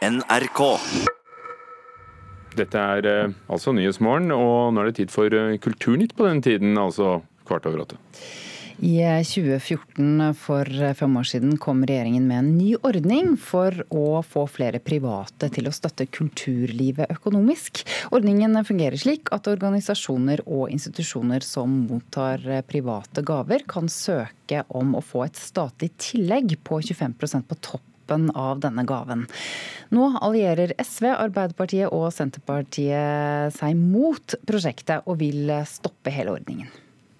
NRK. Dette er eh, altså Nyhetsmorgen, og nå er det tid for eh, Kulturnytt på den tiden, altså kvart over åtte. I 2014, for fem år siden, kom regjeringen med en ny ordning for å få flere private til å støtte kulturlivet økonomisk. Ordningen fungerer slik at organisasjoner og institusjoner som mottar private gaver, kan søke om å få et statlig tillegg på 25% på toppen av denne gaven. Nå allierer SV, Arbeiderpartiet og Senterpartiet seg mot prosjektet og vil stoppe hele ordningen.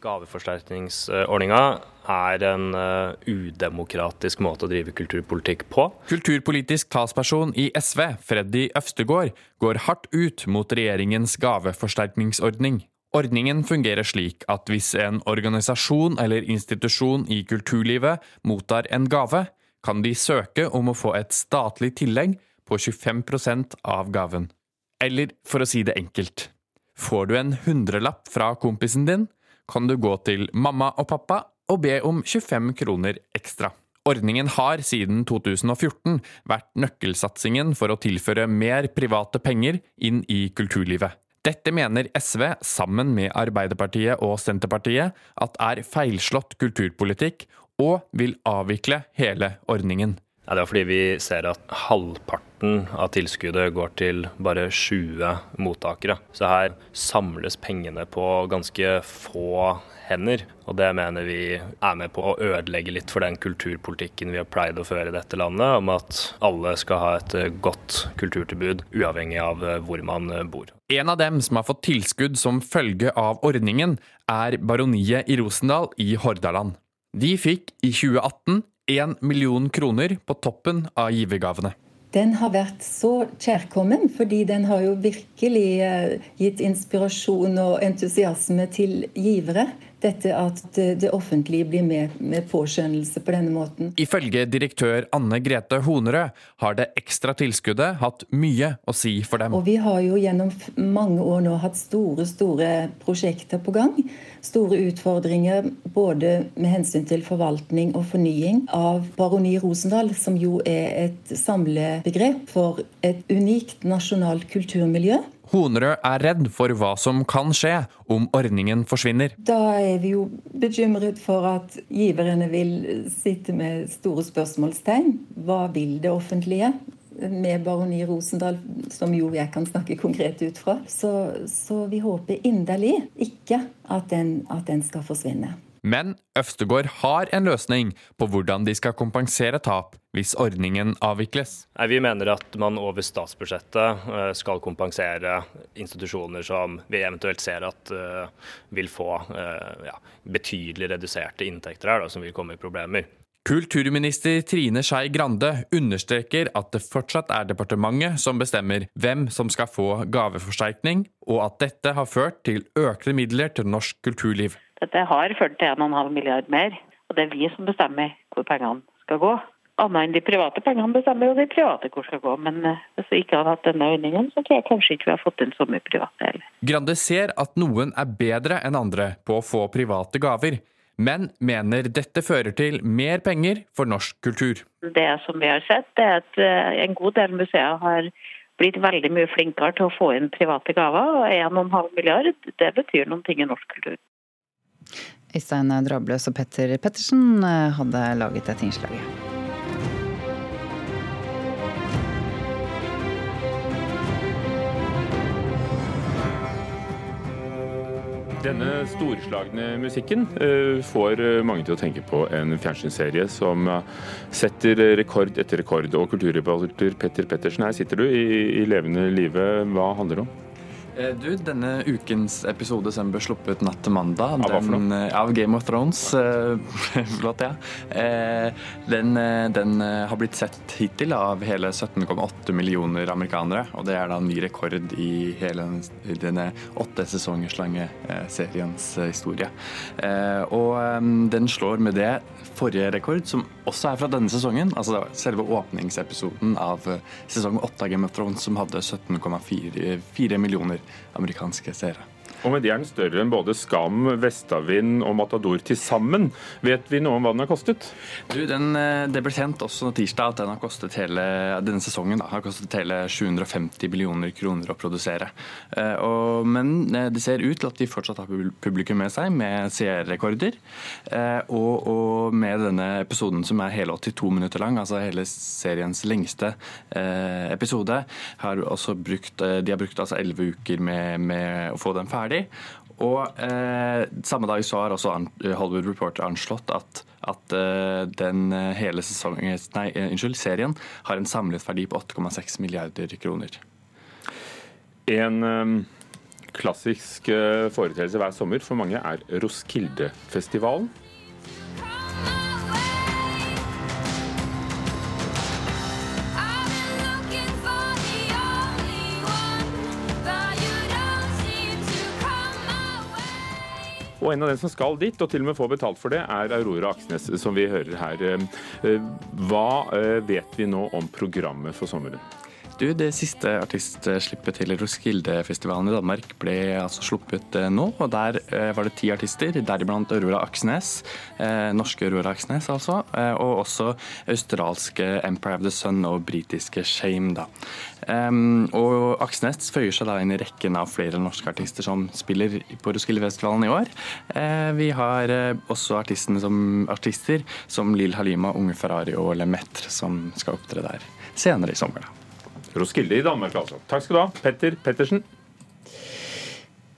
Gaveforsterkningsordninga er en uh, udemokratisk måte å drive kulturpolitikk på. Kulturpolitisk talsperson i SV, Freddy Øvstegård, går hardt ut mot regjeringens gaveforsterkningsordning. Ordningen fungerer slik at hvis en organisasjon eller institusjon i kulturlivet mottar en gave, kan de søke om å få et statlig tillegg på 25% av gaven. Eller for å si det enkelt, får du en hundrelapp fra kompisen din, kan du gå til mamma og pappa og be om 25 kroner ekstra. Ordningen har siden 2014 vært nøkkelsatsingen for å tilføre mer private penger inn i kulturlivet. Dette mener SV, sammen med Arbeiderpartiet og Senterpartiet, at er feilslått kulturpolitikk, og vil avvikle hele ordningen. Ja, det er fordi vi ser at halvparten av tilskuddet går til bare 20 mottakere. Så her samles pengene på ganske få hender. Og det mener vi er med på å ødelegge litt for den kulturpolitikken vi har pleid å føre i dette landet, om at alle skal ha et godt kulturtilbud uavhengig av hvor man bor. En av dem som har fått tilskudd som følge av ordningen, er Baroniet i Rosendal i Hordaland. De fikk i 2018 1 million kroner på toppen av givergavene. Den har vært så kjærkommen, fordi den har jo virkelig eh, gitt inspirasjon og entusiasme til givere dette at det offentlige blir med med påskjønnelse på denne måten. Ifølge direktør Anne Grete Honerød har det ekstra tilskuddet hatt mye å si for dem. Og Vi har jo gjennom mange år nå hatt store, store prosjekter på gang. Store utfordringer både med hensyn til forvaltning og fornying av Baroni Rosendal, som jo er et samlebegrep for et unikt nasjonalt kulturmiljø. Honerød er redd for hva som kan skje om ordningen forsvinner. Da er vi jo bekymret for at giverne vil sitte med store spørsmålstegn. Hva vil det offentlige? Med Baroni Rosendal, som jo jeg kan snakke konkret ut fra. Så, så vi håper inderlig ikke at den, at den skal forsvinne. Men Øvstegård har en løsning på hvordan de skal kompensere tap hvis ordningen avvikles. Nei, vi mener at man over statsbudsjettet eh, skal kompensere institusjoner som vi eventuelt ser at uh, vil få uh, ja, betydelig reduserte inntekter her, da, som vil komme i problemer. Kulturminister Trine Skei Grande understreker at det fortsatt er departementet som bestemmer hvem som skal få gaveforsterkning, og at dette har ført til økte midler til norsk kulturliv. Dette har ført til 1,5 milliard mer, og det er vi som bestemmer hvor pengene skal gå. Annet enn de private pengene bestemmer jo de private hvor skal gå. Men eh, hvis vi ikke hadde hatt denne ordningen, så tror jeg kanskje ikke vi har fått inn så mye private heller. Grande ser at noen er bedre enn andre på å få private gaver, men mener dette fører til mer penger for norsk kultur. Det som vi har sett, er at eh, en god del museer har blitt veldig mye flinkere til å få inn private gaver. og 1,5 milliard, det betyr noen ting i norsk kultur. Øystein Drabløs og Petter Pettersen eh, hadde laget dette innslaget. Denne storslagne musikken uh, får eh, mange til å tenke på en fjernsynsserie som setter rekord etter rekord. Og kulturreporter Petter Pettersen, her sitter du i, i levende live. Hva handler det om? Eh, du, denne ukens episode som ble sluppet natt til mandag, av, den, eh, av Game of Thrones, flott, ja. Den, den, har blitt sett hittil av hele 17,8 millioner amerikanere. Og det er da en ny rekord i hele denne åtte sesongers lange seriens historie. Og den slår med det forrige rekord, som også er fra denne sesongen. Altså selve åpningsepisoden av sesong åtte av Game of Thrones, som hadde 17,4 millioner amerikanske seere. Og med det er den større enn både Skam, Vestavind og Matador til sammen. Vet vi noe om hva den har kostet? Du, den, eh, det ble kjent også tirsdag at den har kostet hele, denne sesongen da, har kostet hele 750 millioner kroner å produsere. Eh, og, men eh, det ser ut til at de fortsatt har publikum med seg, med seerrekorder. Og, og, med denne episoden som er hele 82 minutter lang, altså hele seriens lengste episode, har også brukt, de har brukt altså 11 uker med, med å få den ferdig ferdig. Og eh, Samme dag så har også Hollywood Reporter anslått at, at eh, den eh, hele sesongen, nei, eh, unnskyld, serien har en samlet verdi på 8,6 milliarder kroner. En eh, klassisk eh, foreteelse hver sommer for mange er Roskilde-festivalen. Og en av dem som skal dit, og til og med får betalt for det, er Aurora Aksnes, som vi hører her. Eh, hva eh, vet vi nå om programmet for sommeren? Du, Det siste artistslippet til Roskilde-festivalen i Danmark ble altså sluppet eh, nå. og Der var det ti artister, deriblant Aurora Aksnes. Eh, norske Aurora Aksnes, altså. Eh, og også australske Empire of the Sun og britiske Shame. da. Um, og Aksnes føyer seg da inn i rekken av flere norske artister som spiller på Roskilde-festivalen i år. Vi har også også som, artister som Lill Halima, Unge Ferrari og Lemaitre som skal opptre der senere i sommer. Roskilde i Danmark, altså. Takk skal du ha, Petter Pettersen.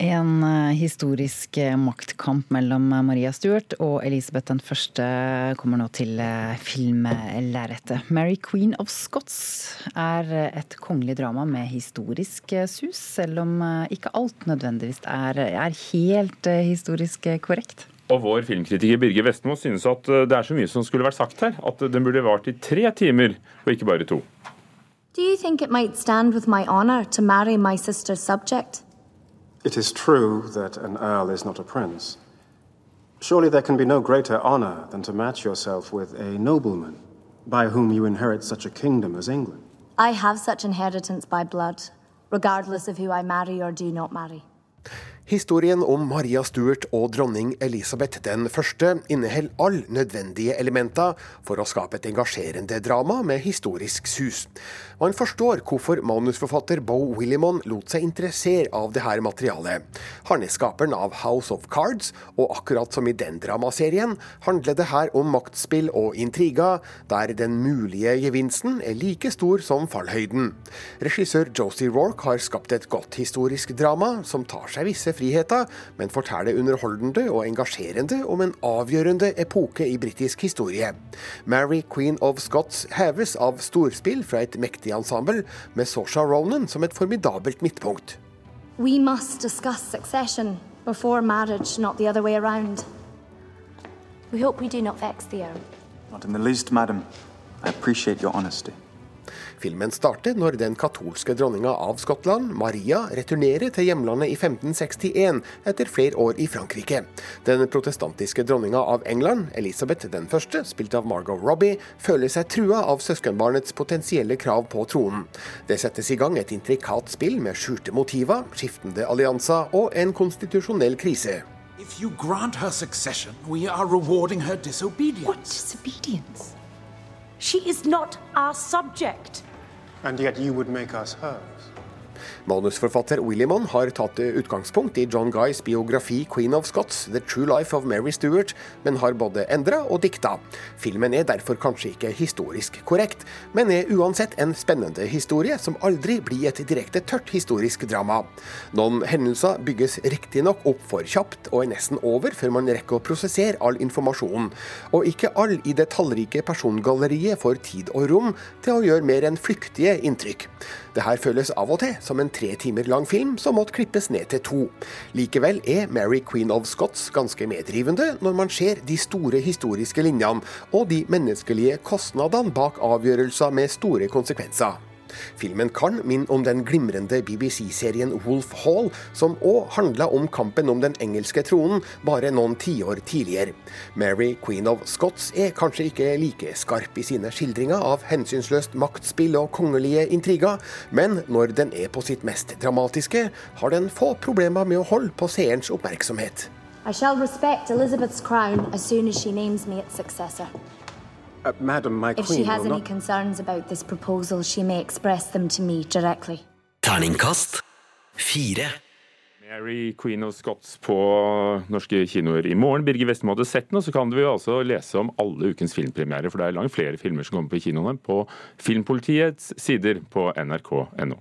En eh, historisk eh, maktkamp mellom eh, Maria Stuart og Elisabeth den første kommer nå til filmlerretet. 'Mary Queen of Scots' er et kongelig drama med historisk sus, selv om ikke alt nødvendigvis er, er helt historisk korrekt. Og vår filmkritiker Birger Vestmo synes at det er så mye som skulle vært sagt her, at den burde vart i tre timer, og ikke bare to. Do you think it might stand with my honor to marry my sister's subject? It is true that an earl is not a prince. Surely there can be no greater honor than to match yourself with a nobleman, by whom you inherit such a kingdom as England. I have such inheritance by blood, regardless of who I marry or do not marry. Historien om Maria Stuart og dronning Elisabeth den første inneholder alle nødvendige elementer for å skape et engasjerende drama med historisk sus. Man forstår hvorfor manusforfatter Bo Willimon lot seg interessere av dette materialet. Han er skaperen av House of Cards, og akkurat som i den dramaserien handler det her om maktspill og intriger, der den mulige gevinsten er like stor som fallhøyden. Regissør Josie Rorke har skapt et godt historisk drama som tar seg visse friheter, men forteller underholdende og engasjerende om en avgjørende epoke i britisk historie. Mary Queen of Scots heves av storspill fra et mektig ensemble med Sosha Ronan som et formidabelt midtpunkt. We must discuss succession before marriage, not the other way around. We hope we do not vex the earl. Not in the least, madam. I appreciate your honesty. Filmen starter når den katolske dronninga av Skottland, Maria, returnerer til hjemlandet i 1561 etter flere år i Frankrike. Den protestantiske dronninga av England, Elisabeth den første, spilt av Margot Robbie, føler seg trua av søskenbarnets potensielle krav på tronen. Det settes i gang et intrikat spill med skjulte motiver, skiftende allianser og en konstitusjonell krise. If you grant her succession, we are rewarding her disobedience. What disobedience? She is not our subject. And yet you would make us hers. Manusforfatter Williman har tatt utgangspunkt i John Guys biografi 'Queen of Scots', 'The True Life of Mary Stuart', men har både endra og dikta. Filmen er derfor kanskje ikke historisk korrekt, men er uansett en spennende historie som aldri blir et direkte tørt historisk drama. Noen hendelser bygges riktignok opp for kjapt og er nesten over før man rekker å prosessere all informasjonen, og ikke all i det tallrike persongalleriet får tid og rom til å gjøre mer enn flyktige inntrykk. Det her føles av og til som en tre timer lang film som måtte klippes ned til to. Likevel er Mary Queen of Scots ganske medrivende når man ser de store historiske linjene og de menneskelige kostnadene bak avgjørelser med store konsekvenser. Filmen kan minne om den glimrende BBC-serien Wolf Hall, som òg handla om kampen om den engelske tronen bare noen tiår tidligere. Mary Queen of Scots er kanskje ikke like skarp i sine skildringer av hensynsløst maktspill og kongelige intriger, men når den er på sitt mest dramatiske, har den få problemer med å holde på seerens oppmerksomhet. I shall respect Elizabeth's crown as soon as she names me its successor. Uh, Madam, my If queen she has will any not... concerns about this proposal, she may express them to me directly. Terningkast fire. Mary Queen of Scots på norske kinoer i morgen. Birger Vestmo hadde sett den, og så kan du jo altså lese om alle ukens filmpremierer, for det er langt flere filmer som kommer på kinoene på Filmpolitiets sider på nrk.no.